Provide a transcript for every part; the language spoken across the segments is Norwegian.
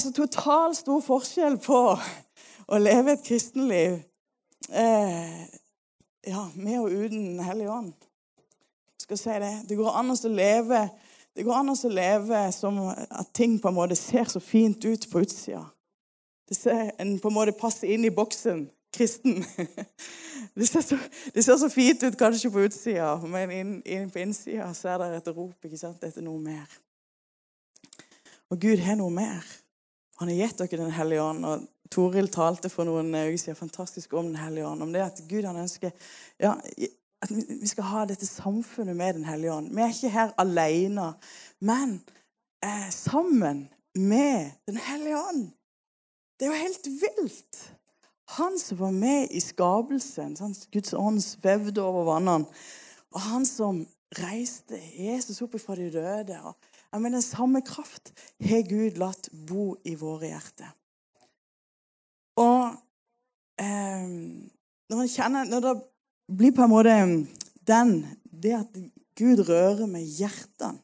så totalt stor forskjell på å leve et kristenliv eh, ja, med og uten Den hellige ånd. Skal si det. Det går an å leve det går an å leve som at ting på en måte ser så fint ut på utsida. Det ser, en på en måte passer inn i boksen kristen. Det ser, så, det ser så fint ut kanskje på utsida, men inn, inn på innsida så er det et rop ikke sant, etter noe mer. Og Gud har noe mer. Han har gitt dere Den hellige ånd. og Toril talte for noen uker siden fantastisk om Den hellige ånd. Om det at Gud han ønsker ja, at vi skal ha dette samfunnet med Den hellige ånd. Vi er ikke her alene, men eh, sammen med Den hellige ånd. Det er jo helt vilt. Han som var med i skapelsen, Guds ånd svevde over vannene, og han som reiste Jesus opp fra de døde og jeg den Samme kraft har Gud latt bo i våre hjerter. Og eh, når, kjenner, når det blir på en måte den Det at Gud rører med hjertene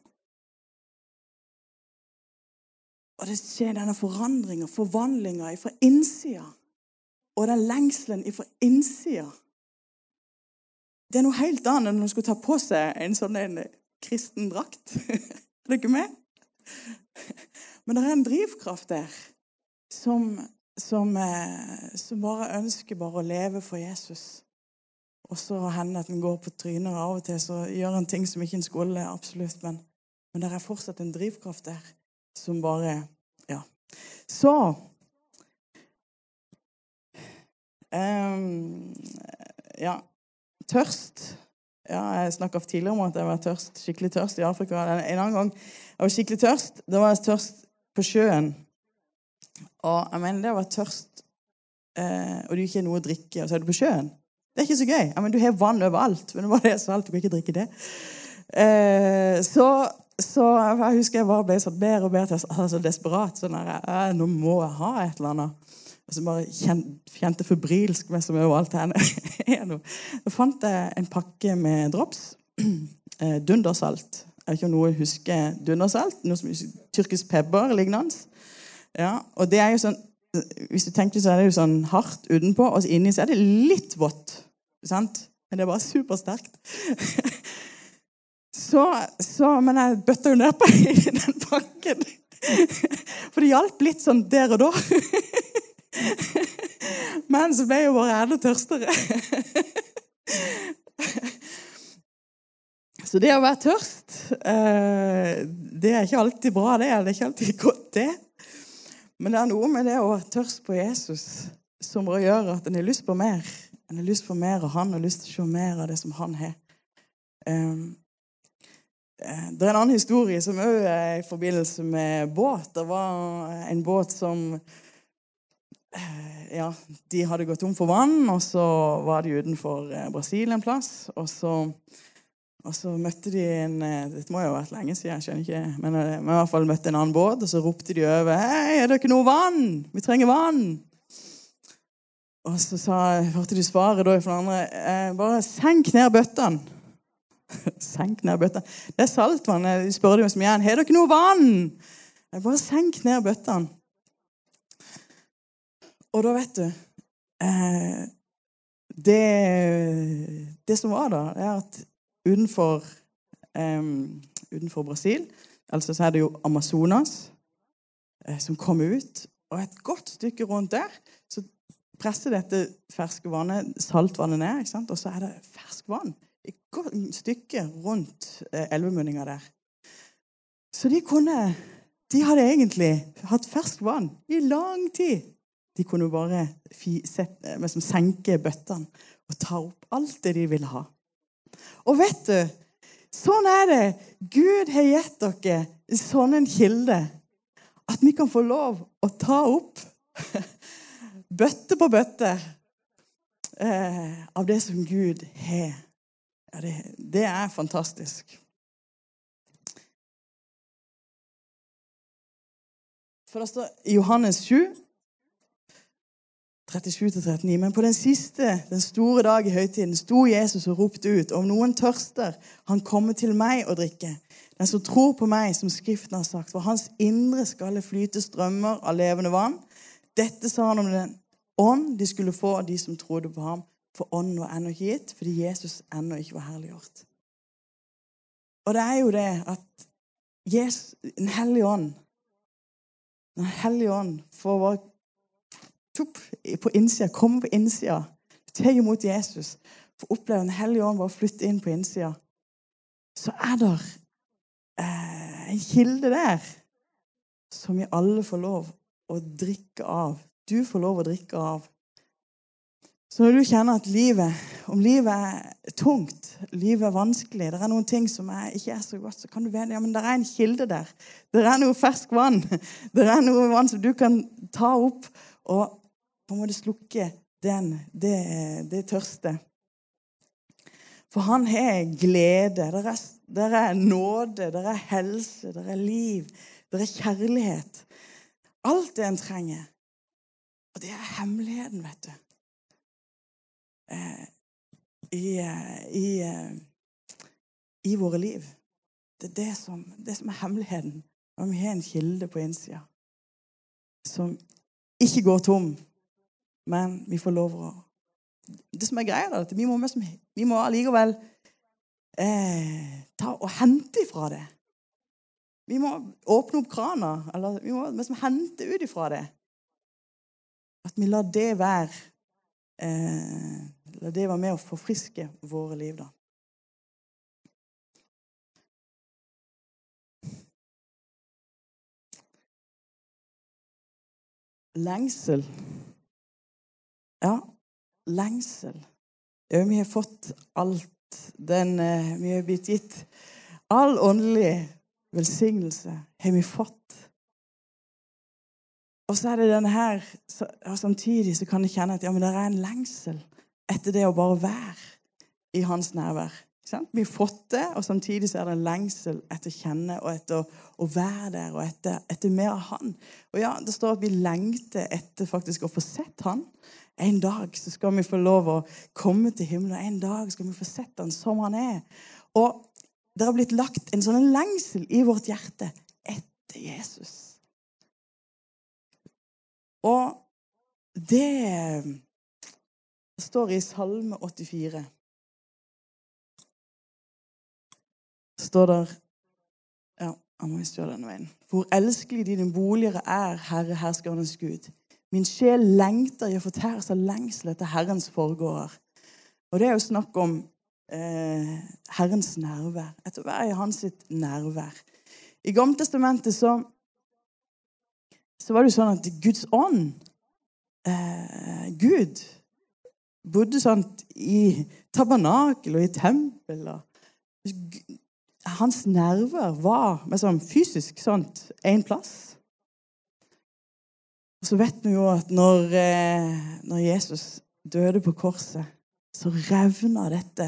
Og det skjer denne forandringa, forvandlinga fra innsida. Og den lengselen fra innsida. Det er noe helt annet enn når man skulle ta på seg en sånn en kristen drakt. Er dere med? Men det er en drivkraft der som, som, eh, som bare ønsker bare å leve for Jesus. Og så hender at en går på trynet, og av og til så gjør en ting som ikke en skulle. absolutt, Men, men det er fortsatt en drivkraft der som bare Ja. Så um, Ja. Tørst ja, jeg snakka tidligere om at jeg var tørst, skikkelig tørst i Afrika. En annen gang jeg var skikkelig tørst, da var jeg tørst på sjøen. Og jeg mener, det å være tørst eh, og du ikke har noe å drikke, og så er du på sjøen Det er ikke så gøy. Jeg mener, du har vann overalt, men var det salt, du kan ikke drikke det. Eh, så, så, jeg husker jeg bare ble så bedre og bedre altså, desperat. sånn der, Nå må jeg ha et eller annet. Og så bare kjente febrilsk meg som overalt henne. Da fant jeg en pakke med drops. Eh, dundersalt. Jeg vet ikke om noen husker dundersalt. Noe som Tyrkisk pepper lignende. Ja, og det er jo sånn Hvis du tenker så er det jo sånn hardt utenpå, og inni så er det litt vått. Sant? Men det er bare supersterkt. Så, så, Men jeg bøtta jo nedpå i den pakken. For det hjalp litt sånn der og da. Men så ble jo bare enda tørstere. Så det å være tørst, eh, det er ikke alltid bra, det. Det er ikke alltid godt, det. Men det er noe med det å være tørst på Jesus som gjør at en har lyst på mer. En har lyst på mer av han har lyst til å se mer av det som han har. Ehm, eh, det er en annen historie som òg er i forbindelse med båt. Det var en båt som ja, de hadde gått tom for vann, og så var de utenfor eh, Brasil en plass. Og så, og så møtte de en eh, Dette må jo ha vært lenge siden, jeg skjønner ikke, men, eh, men i hvert fall møtte en annen båt, og så ropte de over 'Hei, er det ikke noe vann? Vi trenger vann.' Og så sa, hørte de svaret da fra den andre 'Bare senk ned bøttene'. senk ned bøttene. Det er saltvann. De spør dem som igjen 'Har dere noe vann?' Bare senk ned bøttene. Og da vet du eh, det, det, som var da, er at utenfor, eh, utenfor Brasil altså så er det jo Amazonas eh, som kom ut. Og et godt stykke rundt der så presser dette ferske vannet, saltvannet ned. ikke sant? Og så er det ferskvann et godt stykke rundt eh, elvemunninga der. Så de kunne De hadde egentlig hatt ferskvann i lang tid. De kunne bare sette, senke bøttene og ta opp alt det de ville ha. Og vet du, sånn er det. Gud har gitt dere sånn en kilde at vi kan få lov å ta opp bøtte på bøtte eh, av det som Gud har. Ja, det, det er fantastisk. For det står i Johannes 7 37-39. Men på den siste, den store dag i høytiden, sto Jesus og ropte ut om noen tørster, han kommer til meg og drikke. Den som tror på meg, som Skriften har sagt, for hans indre skal det flyte strømmer av levende vann. Dette sa han om den ånd de skulle få de som trodde på ham. For ånden var ennå ikke gitt, fordi Jesus ennå ikke var herliggjort. Og det er jo det at Jesus, Den hellige ånd Den hellige ånd får være tupp, på innsida, Kom på innsida, Ta imot Jesus, Få oppleve Den hellige ånd bare flytte inn på innsida, så er det eh, en kilde der som vi alle får lov å drikke av. Du får lov å drikke av. Så når du kjenner at livet, om livet er tungt, livet er vanskelig, det er noen ting som er, ikke er så godt, så kan du vende ja, men det er en kilde der. Det er noe fersk vann. Det er noe vann som du kan ta opp og på en måte slukke den, det, det tørste. For han har glede. Det er, der er nåde, det er helse, det er liv, det er kjærlighet. Alt det en trenger. Og det er hemmeligheten, vet du. Eh, I, i, i, våre liv. Det er det som, det som er hemmeligheten. Når vi har en kilde på innsida som ikke går tom, men vi får lov å Det som er greia, er at vi må, vi må allikevel eh, ta og hente ifra det. Vi må åpne opp krana, eller vi må liksom hente ut ifra det. At vi lar det være eh, La det være med å forfriske våre liv, da. Lengsel. Ja, lengsel. Ja, vi har fått alt den eh, vi har blitt gitt. All åndelig velsignelse har vi fått. Og så er det denne her, og Samtidig så kan jeg kjenne at ja, men det er en lengsel etter det å bare være i hans nærvær. Vi har fått det, og samtidig så er det en lengsel etter å kjenne og etter å, være der og etter, etter, mer av han. Og ja, Det står at vi lengter etter faktisk å få sett han. En dag så skal vi få lov å komme til himmelen. En dag skal vi få sett han som han er. Og det har blitt lagt en sånn lengsel i vårt hjerte etter Jesus. Og det står i Salme 84. Det står der Ja, jeg må jo stå denne veien. Hvor elskelig dine boliger er, Herre herskernes Gud. Min sjel lengter i å fortære seg lengsel etter Herrens forgårder. Og det er jo snakk om eh, Herrens nærvær. Etter å være i hans nærvær. I Gamletestamentet så, så var det jo sånn at Guds ånd eh, Gud bodde sånn i tabernakel og i tempel. Og hans nerver var liksom, fysisk sånt én plass. Så vet vi jo at når, eh, når Jesus døde på korset, så revna dette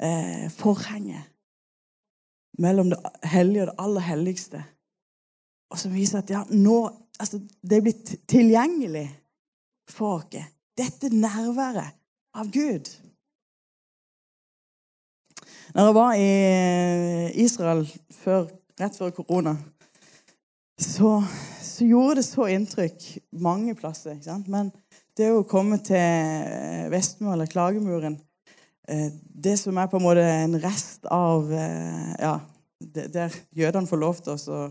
eh, forhenget mellom det hellige og det aller helligste. Og som viser at ja, nå altså, det er blitt tilgjengelig for oss dette nærværet av Gud. Når jeg var i Israel før, rett før korona, så, så, gjorde det så inntrykk mange plasser. ikke sant? Men det å komme til Vestmø eller Klagemuren eh, Det som er på en måte en rest av eh, Ja, der jødene får lov til å,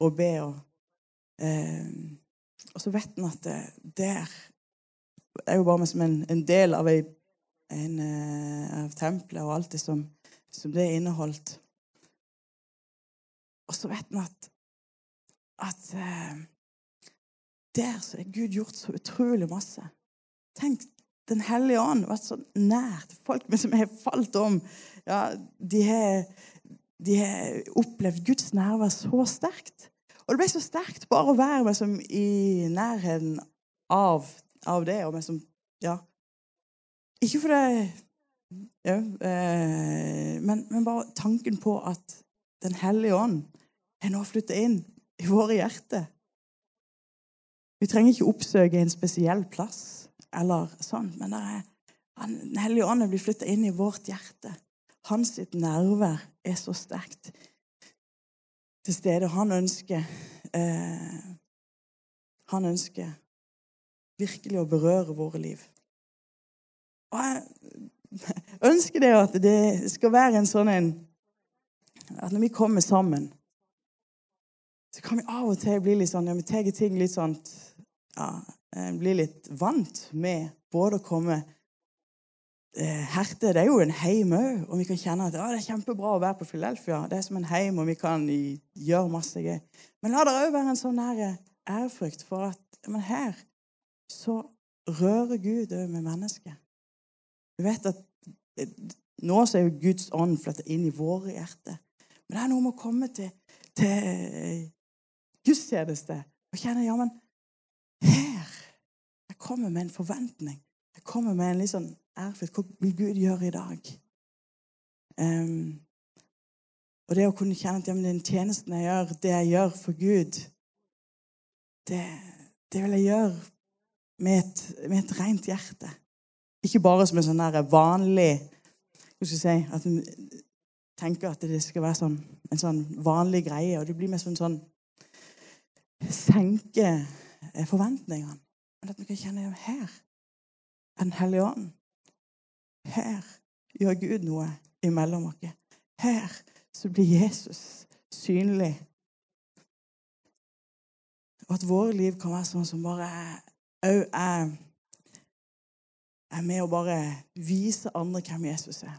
å be. Og, eh, og så vet en at der det er jo bare som en, en del av, en, uh, av tempelet og alt det som, som det inneholdt. Og så vet en at, at eh, der så er Gud gjort så utrolig masse. Tenk, Den hellige ånd vært så nært folk som har falt om. Ja, de har, de har opplevd Guds nærvær så sterkt. Og det ble så sterkt bare å være liksom, i nærheten av av det. Og som, ja, ikke for det ja, eh, men, men, bare tanken på at Den hellige ånd er nå flyttet inn i våre hjerter. Vi trenger ikke oppsøke en spesiell plass, eller sånn, men er, Den hellige ånd blir flytta inn i vårt hjerte. Hans sitt nærvær er så sterkt. til stede. Han ønsker eh, Han ønsker virkelig å berøre våre liv. Og jeg ønsker det at det skal være en sånn en At når vi kommer sammen, så kan vi av og til bli litt sånn ja, Vi tar ting litt sånn ja, Bli litt vant med både å komme eh, Herte det er jo en heim òg, og vi kan kjenne at det er kjempebra å være på Philadelphia. Det er som en heim, og vi kan gjøre masse gøy. Men la det òg være en sånn ærefrykt for at men her så rører Gud òg med mennesket. Du vet at eh, nå så er jo Guds ånd flytta inn i våre hjerter. Men det er noe med å komme til, til gudstjeneste og kjenne ja, men her Jeg kommer med en forventning. Jeg kommer med en litt sånn ærefrykt. Hva vil Gud gjøre i dag? Um, og det å kunne kjenne at ja, men den tjenesten jeg gjør, det jeg gjør for Gud, det, det vil jeg gjøre med et, med et rent hjerte. Ikke bare som en sånn der vanlig Hva skal jeg si At en tenker at det skal være sånn, en sånn vanlig greie. Og det blir mer som en sånn Senke forventningene. Men at vi kan kjenne at her er Den hellige ånd. Her gjør Gud noe imellom oss. Her så blir Jesus synlig. Og at våre liv kan være sånn som bare òg er, er med å bare vise andre hvem Jesus er.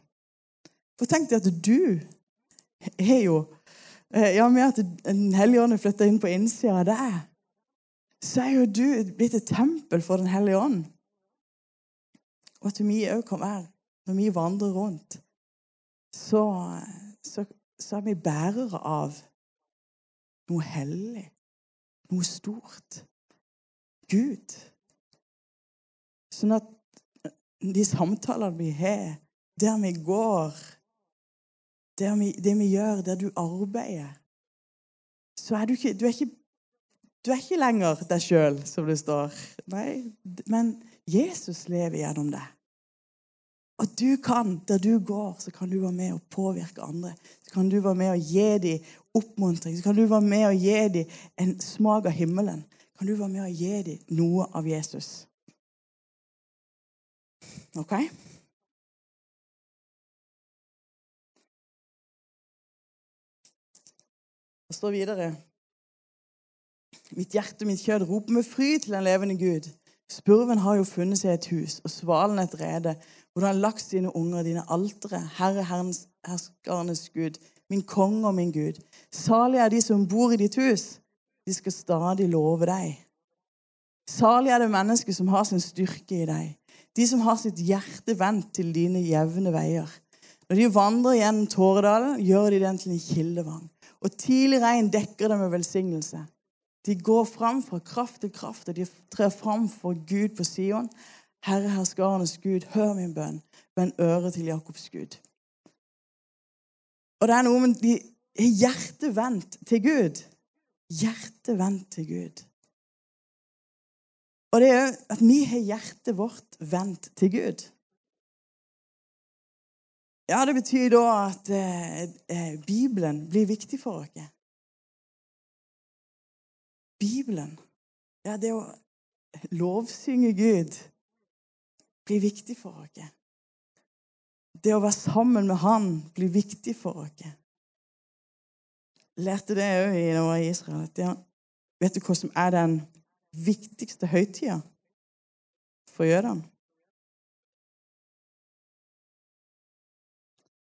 For tenk deg at du er jo Ja, med at Den hellige ånd er flytta inn på innsida av deg, så er jo du blitt et tempel for Den hellige ånd. Og at vi òg kan være Når vi vandrer rundt, så, så, så er vi bærere av noe hellig, noe stort. Gud. Sånn at de samtalene vi har, der vi går, der vi, det vi gjør, der du arbeider, så er du ikke Du er ikke, du er ikke lenger deg sjøl, som det står. Nei, men Jesus lever gjennom deg. Og du kan, der du går, så kan du være med og påvirke andre. Så kan du være med og gi dem oppmuntring. Så kan du være med og gi dem en smak av himmelen. Kan du være med og gi dem noe av Jesus. OK? Står videre Mitt hjerte, mitt kjød roper med fryd til den levende Gud. Spurven har jo funnet seg et hus, og svalen et rede, hvor du har lagt dine unger, dine altere, Herre Herrens herskernes Gud, min konge og min Gud. Salig er de som bor i ditt hus. De skal stadig love deg. Salig er det mennesket som har sin styrke i deg. De som har sitt hjerte vendt til dine jevne veier. Når de vandrer gjennom Tåredalen, gjør de den til en kildevang. Og tidlig regn dekker dem med velsignelse. De går fram fra kraft til kraft, og de trer fram for Gud på Sion. Herre herskarenes Gud, hør min bønn. Vend øret til Jakobs Gud. Og det er noe med de er hjertet vendt til Gud. Hjertet vendt til Gud. Og det er at vi har hjertet vårt vendt til Gud. Ja, det betyr da at eh, eh Bibelen blir viktig for oss. Bibelen, ja, det å lovsynge Gud, blir viktig for oss. Det å være sammen med Han blir viktig for oss. Lærte det òg da jeg i Israel. Ja, vet du hva som er den viktigste høytida for jødene?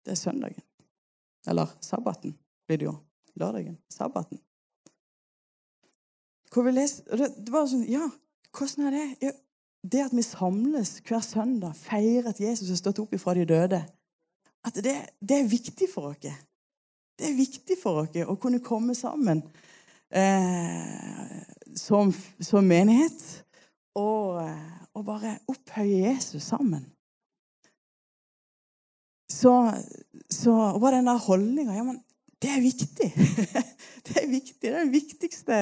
Det er søndagen. Eller sabbaten blir det jo. Lørdagen. Sabbaten. Hvor vi leser, det, det var sånn Ja, hvordan er det? Ja, det at vi samles hver søndag, feirer at Jesus har stått opp ifra de døde, at det, det er viktig for oss. Det er viktig for oss å kunne komme sammen eh, som, som, menighet og, og, bare opphøye Jesus sammen. Så, så var den der holdninga ja, men det er viktig. Det er viktig. Det er den viktigste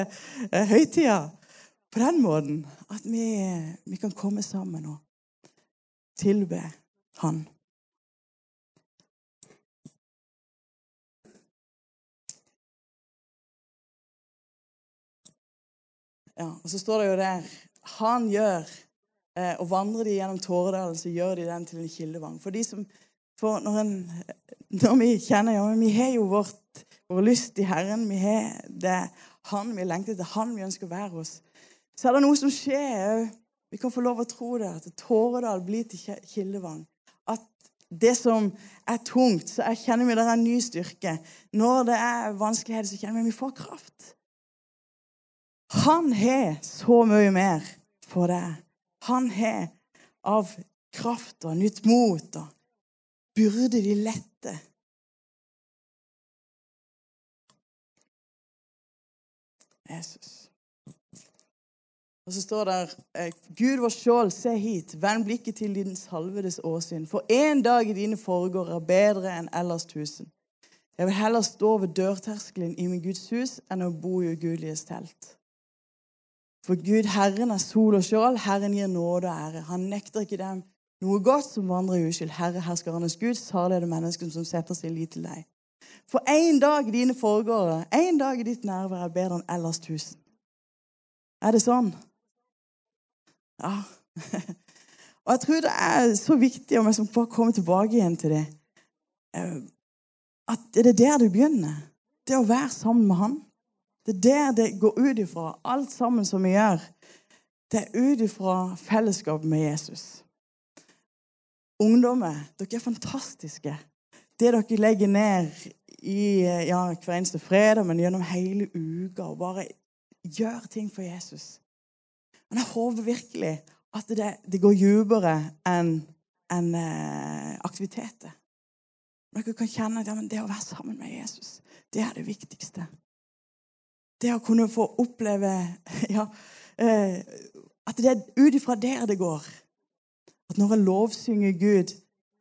eh, høytida. På den måten at vi, vi kan komme sammen og tilbe Han. Ja, og så står det jo der Han gjør eh, Og vandrer de gjennom Tåredalen, så gjør de den til en kildevang. For de som for når, en, når vi kjenner ja, vi har jo vårt, vår lyst i Herren, vi har det Han vi lengter etter, Han vi ønsker å være hos, så er det noe som skjer. Vi kan få lov å tro det, at Tåredal blir til kildevang. At det som er tungt, så jeg kjenner vi det er en ny styrke. Når det er vanskeligheter, så kjenner vi at vi får kraft. Han har så mye mer for deg. Han har av kraft og nytt mot og byrde de lette. Jesus. Og så står det eh, Gud vår skjold, se hit, vend blikket til din salvedes åsyn. For én dag i dine foregår er bedre enn ellers tusen. Jeg vil heller stå ved dørterskelen i min Guds hus enn å bo i ugudeliges telt. For Gud, Herren, er sol og skjold. Herren gir nåde og ære. Han nekter ikke dem noe godt som vandrer i uskyld. Herre, herskernes Gud, salig er det mennesket som setter sin lit til deg. For én dag i dine foregåere, én dag i ditt nærvær er bedre enn ellers tusen. Er det sånn? Ja. Og jeg tror det er så viktig om jeg skal bare komme tilbake igjen til det, eh, at det er der du begynner. Det å være sammen med Han. Det er der det går ut ifra. Alt sammen som vi gjør, det er ut ifra fellesskapet med Jesus. Ungdommer, dere er fantastiske. Det dere legger ned i ja, hver eneste fredag, men gjennom hele uka, og bare gjør ting for Jesus. Men jeg håper virkelig at det, det går dypere enn en, eh, aktiviteter. Dere kan kjenne at ja, det å være sammen med Jesus, det er det viktigste. Det å kunne få oppleve ja, eh, At det er ut ifra der det går. At når en lovsynger Gud,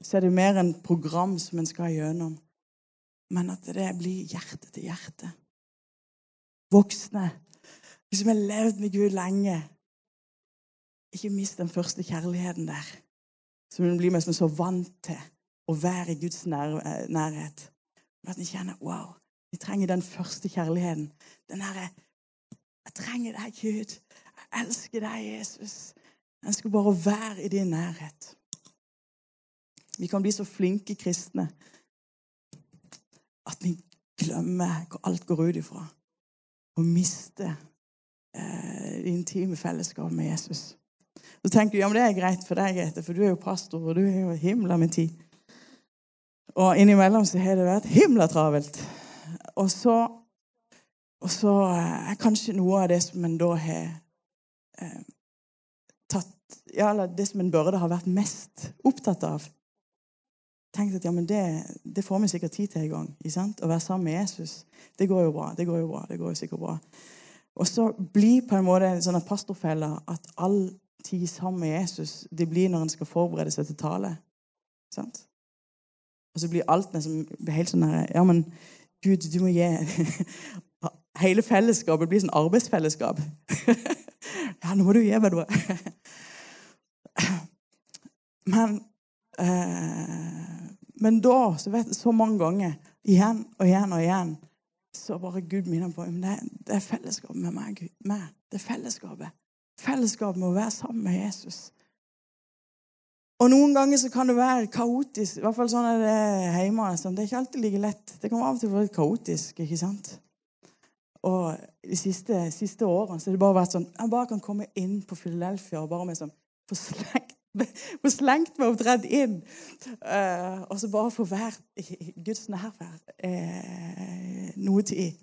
så er det mer enn program som en skal gjennom. Men at det blir hjerte til hjerte. Voksne. Vi som har levd med Gud lenge. Ikke mist den første kjærligheten der. Som hun blir så vant til å være i Guds nær nærhet. Men at en kjenner wow, vi trenger den første kjærligheten. Den herre Jeg trenger deg, Gud. Jeg elsker deg, Jesus. Jeg skal bare være i din nærhet. Vi kan bli så flinke kristne at vi glemmer hvor alt går ut ifra. Og mister eh, det intime fellesskapet med Jesus. Så tenker du ja, men det er greit for deg, Grete, for du er jo pastor, og du er jo himla med tid. Og innimellom så har det vært himla travelt. Og så, og så er kanskje noe av det som en da har eh, ja, eller det som en burde ha vært mest opptatt av. Tenkt at ja, men det, det får vi sikkert tid til en gang. Å være sammen med Jesus. Det går jo bra. Det går jo bra, det går jo sikkert bra. Og så blir på en måte en sånn pastorfelle at all tid sammen med Jesus det blir når en skal forberede seg til tale. Sant? Og så blir alt nesten helt sånn her Ja, men Gud, du må gi Hele fellesskapet blir sånn arbeidsfellesskap. ja, nå må du meg noe. Men, eh, men da, så, vet, så mange ganger, igjen og igjen og igjen, så bare Gud minner på det, det er fellesskap med meg. Gud, med. Det er fellesskapet. Fellesskap med å være sammen med Jesus. Og noen ganger så kan det være kaotisk. I hvert fall sånn er det hjemme. Sånn. Det er ikke alltid like lett. Det kan av og til være kaotisk. ikke sant? Og de siste, siste årene så har det bare vært sånn Jeg bare kan komme inn på Philadelphia og bare med sånn få slengt få slengt meg omtrent inn. Uh, og så bare få være i Guds nærvær uh, noe tid.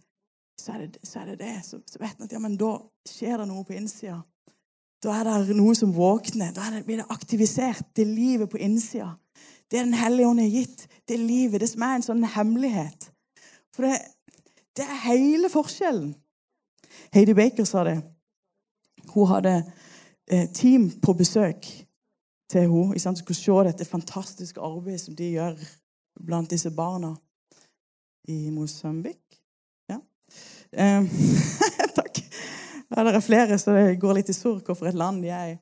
Så er det så, er det, det. Så, så, vet en at ja, men da skjer det noe på innsida. Da er det noe som våkner. Da det, blir det aktivisert. Det livet på innsida. Det Den hellige ånd har gitt. Det livet. Det som er en sånn hemmelighet. For det, det er hele forskjellen. Heidi Baker sa det. Hun hadde eh, team på besøk til henne. Som skulle se dette fantastiske arbeidet som de gjør blant disse barna i Mosambik. Ja. Um, takk. Ja, det er flere, så det går litt i surr hvorfor et land de er i.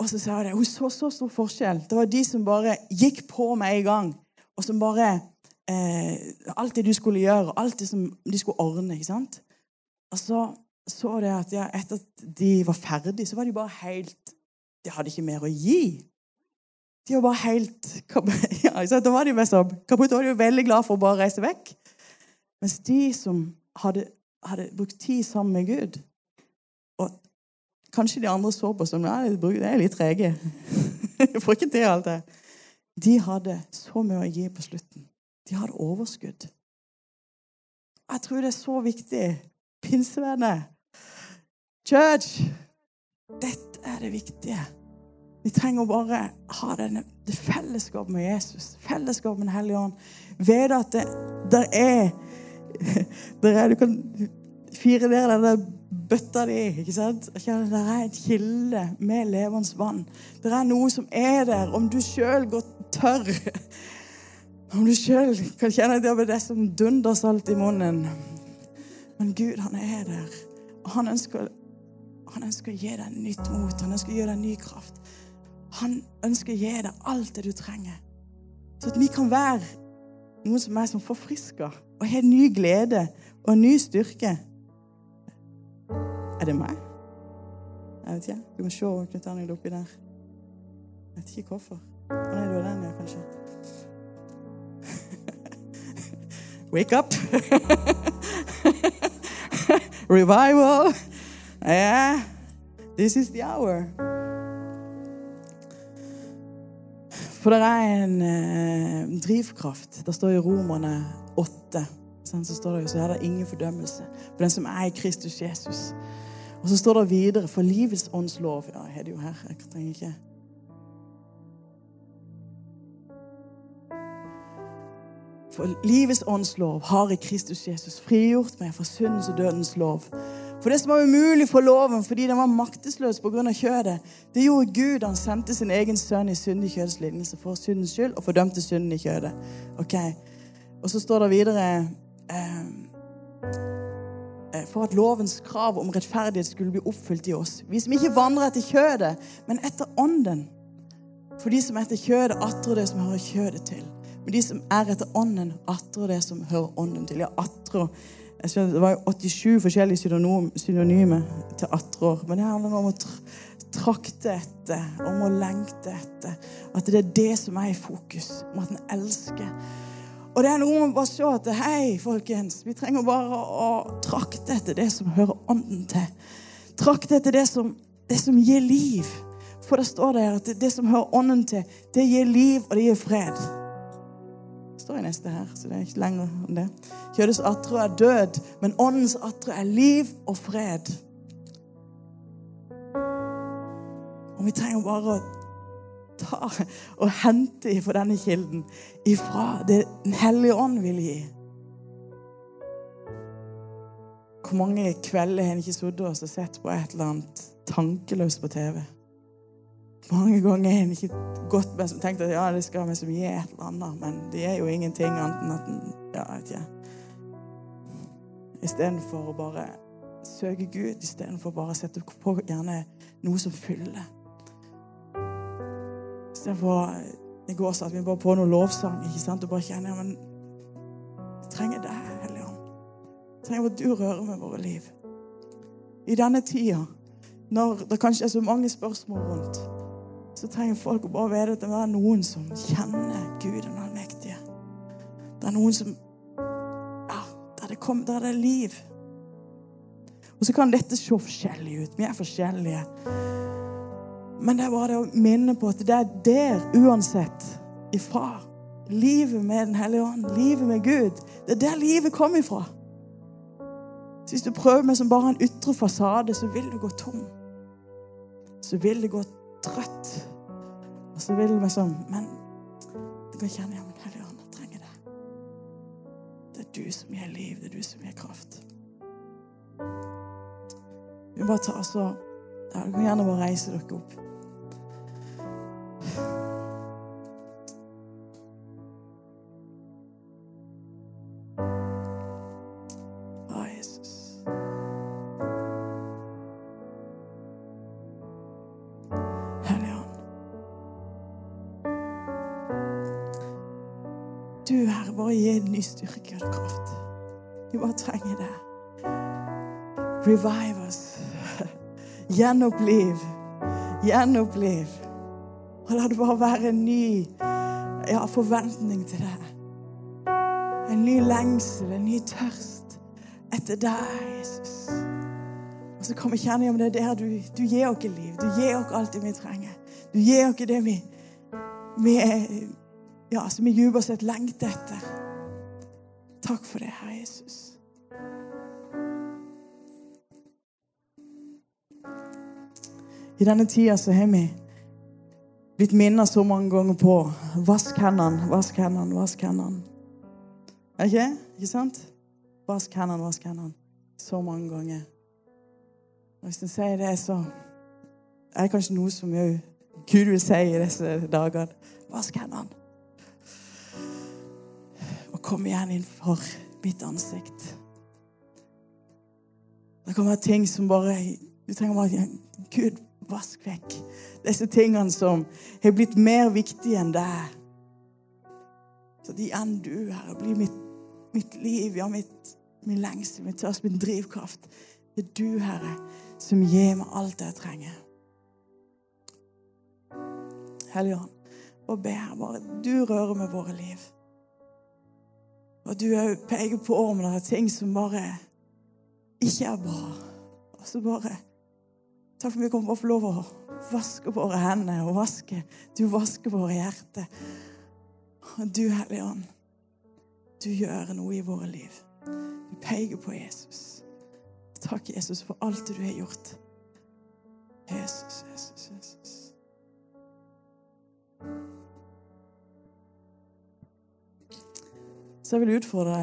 Og så sa hun hun så så stor forskjell. Det var de som bare gikk på med en gang, og som bare eh, Alt det du skulle gjøre, alt det som de skulle ordne. ikke sant? Og så så det at ja, etter at de var ferdige, så var de bare helt De hadde ikke mer å gi. De var bare helt ja, Da var de mest sånn kaputt. Var de jo veldig glad for å bare reise vekk. Mens de som hadde, hadde brukt tid sammen med Gud Og kanskje de andre så på som ja, de er litt trege. Jeg får ikke til alt det. De hadde så mye å gi på slutten. De hadde overskudd. Jeg tror det er så viktig. Pinsevenner. Church. Dette er det viktige. Vi trenger bare ha denne, det fellesskapet med Jesus, fellesskapet med Den hellige ånd. Ved at det der er, der er Du kan fire ned den bøtta di. ikke sant? Det er en kilde med levende vann. Det er noe som er der. Om du sjøl går tørr Om du sjøl kan kjenne at det som dundersalt i munnen Men Gud, han er der. Og han ønsker, han ønsker å gi deg nytt mot. Han ønsker å gi deg ny kraft. Han ønsker å gi deg alt det du trenger. Så at vi kan være noen som er som forfrisker og har ny glede og ny styrke. Er det meg? Jeg vet ikke. Du må se Knut Arnhild oppi der. Jeg vet ikke hvorfor. Han er var den, ja, kanskje. Wake up! Revival! Yeah. This is the hour. For det er en eh, drivkraft. Det står i Romerne 8. Sånn, så står det jo, så er det ingen fordømmelse for den som er i Kristus Jesus. Og så står det videre for livets åndslov. Ja, jeg har det jo her. Jeg trenger ikke For livets åndslov har i Kristus Jesus frigjort meg fra syndens og dødens lov. For det som var umulig for loven fordi den var maktesløs pga. kjødet, det gjorde Gud. Han sendte sin egen sønn i syndig kjødets lidelse for syndens skyld og fordømte synden i kjødet. Ok, Og så står det videre ehm, eh, For at lovens krav om rettferdighet skulle bli oppfylt i oss. Vi som ikke vandrer etter kjødet, men etter ånden. For de som etter kjødet atrer det som hører kjødet til. Men de som er etter ånden, atrer det som hører ånden til. Ja, atrer jeg skjønner, Det var jo 87 forskjellige synonymer til atror. Men det handler om å trakte etter, om å lengte etter. At det er det som er i fokus. Om at en elsker. Og det er noe med bare se at Hei, folkens. Vi trenger bare å trakte etter det som hører ånden til. Trakte etter det som, det som gir liv. For det står der at det, det som hører ånden til, det gir liv, og det gir fred står i neste her, så det er ikke lenger om det. Kjødets atre er død, men åndens atre er liv og fred. Og vi trenger bare å ta og hente ifra denne kilden ifra det Den hellige ånd vil gi. Hvor mange kvelder har en ikke sittet og sett på et eller annet tankeløst på TV? Mange ganger har en ikke gått med som tenkt at ja, det skal vi gi et eller annet, men det er jo ingenting annet enn at en ja, vet ikke. Istedenfor å bare søke Gud, istedenfor bare å sette på gjerne noe som fyller. Istedenfor I går satte vi bare på noe lovsang ikke sant? og bare kjenner ja, men vi trenger deg, Hellige Ånd. Vi trenger at du rører med våre liv. I denne tida, når det kanskje er så mange spørsmål rundt så trenger folk å bare vite at det er noen som kjenner Gud den allmektige. Det er noen som Ja, der det, kom, der det er liv. Og så kan dette se forskjellig ut. Vi er forskjellige. Men det er bare det å minne på at det er der uansett ifra. Livet med Den hellige ånd, livet med Gud. Det er der livet kommer ifra. Så hvis du prøver med som bare en ytre fasade, så vil du gå tom. Så vil det gå trøtt. Og så vil vi sånn Men du kan kjenne ja, men Hellige Ånd, trenger det. Det er du som gir liv. Det er du som gir kraft. Vi bare tar så ja, Du kan gjerne bare reise dere opp. Styrke og kraft. Vi bare trenger det. Revive oss. Gjenoppliv. Gjenoppliv. Og la det bare være en ny ja, forventning til deg. En ny lengsel, en ny tørst etter deg, Jesus. Og så kan vi kjenne om det er der du, du gir oss liv. Du gir oss alt det vi trenger. Du gir oss det vi, vi, ja, som vi dypest sett lengter etter. Takk for det, Herre Jesus. I denne tida så har vi blitt minnet så mange ganger på Vask hendene, vask hendene, vask hendene. Er det ikke? Ikke sant? Vask hendene, vask hendene. Så mange ganger. Og hvis en sier det, så er det kanskje noe som òg Gud vil si i disse dager. Vask hendene. Kom igjen innenfor mitt ansikt. Det kan være ting som bare Du trenger bare Gud, vask vekk disse tingene som har blitt mer viktige enn deg. Så de enn du, Herre, blir mitt, mitt liv, ja, mitt, min lengsel, min tørst, min drivkraft. Det er du, Herre, som gir meg alt jeg trenger. Hellige Ånd, og ber bare du rører med våre liv. Og du òg peker på om det er ting som bare ikke er bra. Og så bare Takk for at vi kommer å få lov å vaske våre hender og vaske. Du vasker våre hjerter. Og du, Hellige Ånd, du gjør noe i våre liv. Du peker på Jesus. Takk, Jesus, for alt du har gjort. Jesus, Jesus, Jesus. Så jeg vil utfordre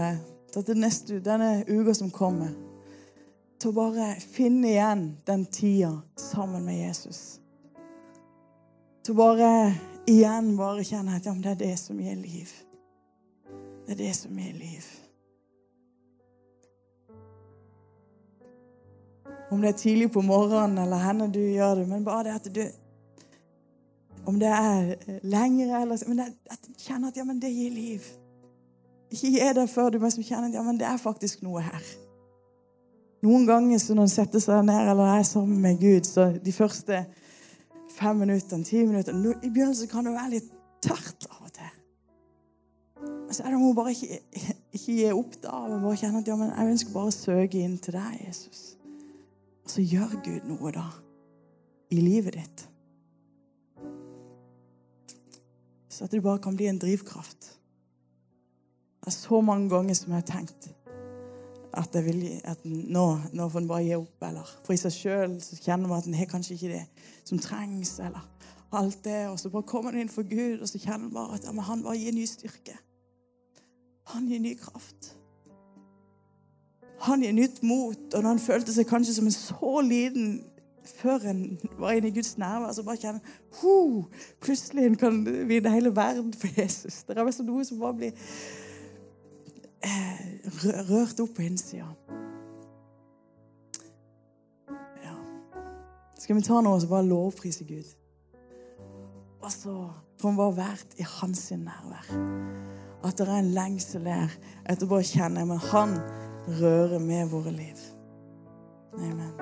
deg til neste, denne uka som kommer til å bare finne igjen den tida sammen med Jesus. Til å bare igjen bare kjenne at ja, det er det som gir liv. Det er det som gir liv. Om det er tidlig på morgenen eller henne du gjør det, men bare det at du Om det er lengre eller Men det, at du kjenner at ja, men det gir liv. Ikke gi det før du mest kjenner ja, men det er faktisk noe her. Noen ganger når en setter seg ned eller er sammen med Gud, så de første fem minuttene, ti minuttene I begynnelsen kan det være litt tørt av og til. Men så er det om hun bare ikke, ikke gir opp da, men bare kjenner at ja, men jeg ønsker bare å søke inn til deg, Jesus. Og så gjør Gud noe da i livet ditt. Så at det bare kan bli en drivkraft. Det er så mange ganger som jeg har tenkt at, jeg vil, at nå, nå får en bare gi opp. Eller for i seg sjøl kjenner man at en har kanskje ikke det som trengs. eller alt det, Og så bare kommer en inn for Gud, og så kjenner en bare at ja, han bare gir ny styrke. Han gir ny kraft. Han gir nytt mot. Og når han følte seg kanskje som en så liten før en var inne i Guds nærvær, så bare kjenner ho, Plutselig kan vinne hele verden for Jesus. Det er liksom noe som bare blir rørt opp på innsida. Ja. Skal vi ta noe og bare lovprise Gud? Og så får vi bare vært i hans nærvær. At det er en lengsel der etter bare å kjenne Men han rører med våre liv. Amen.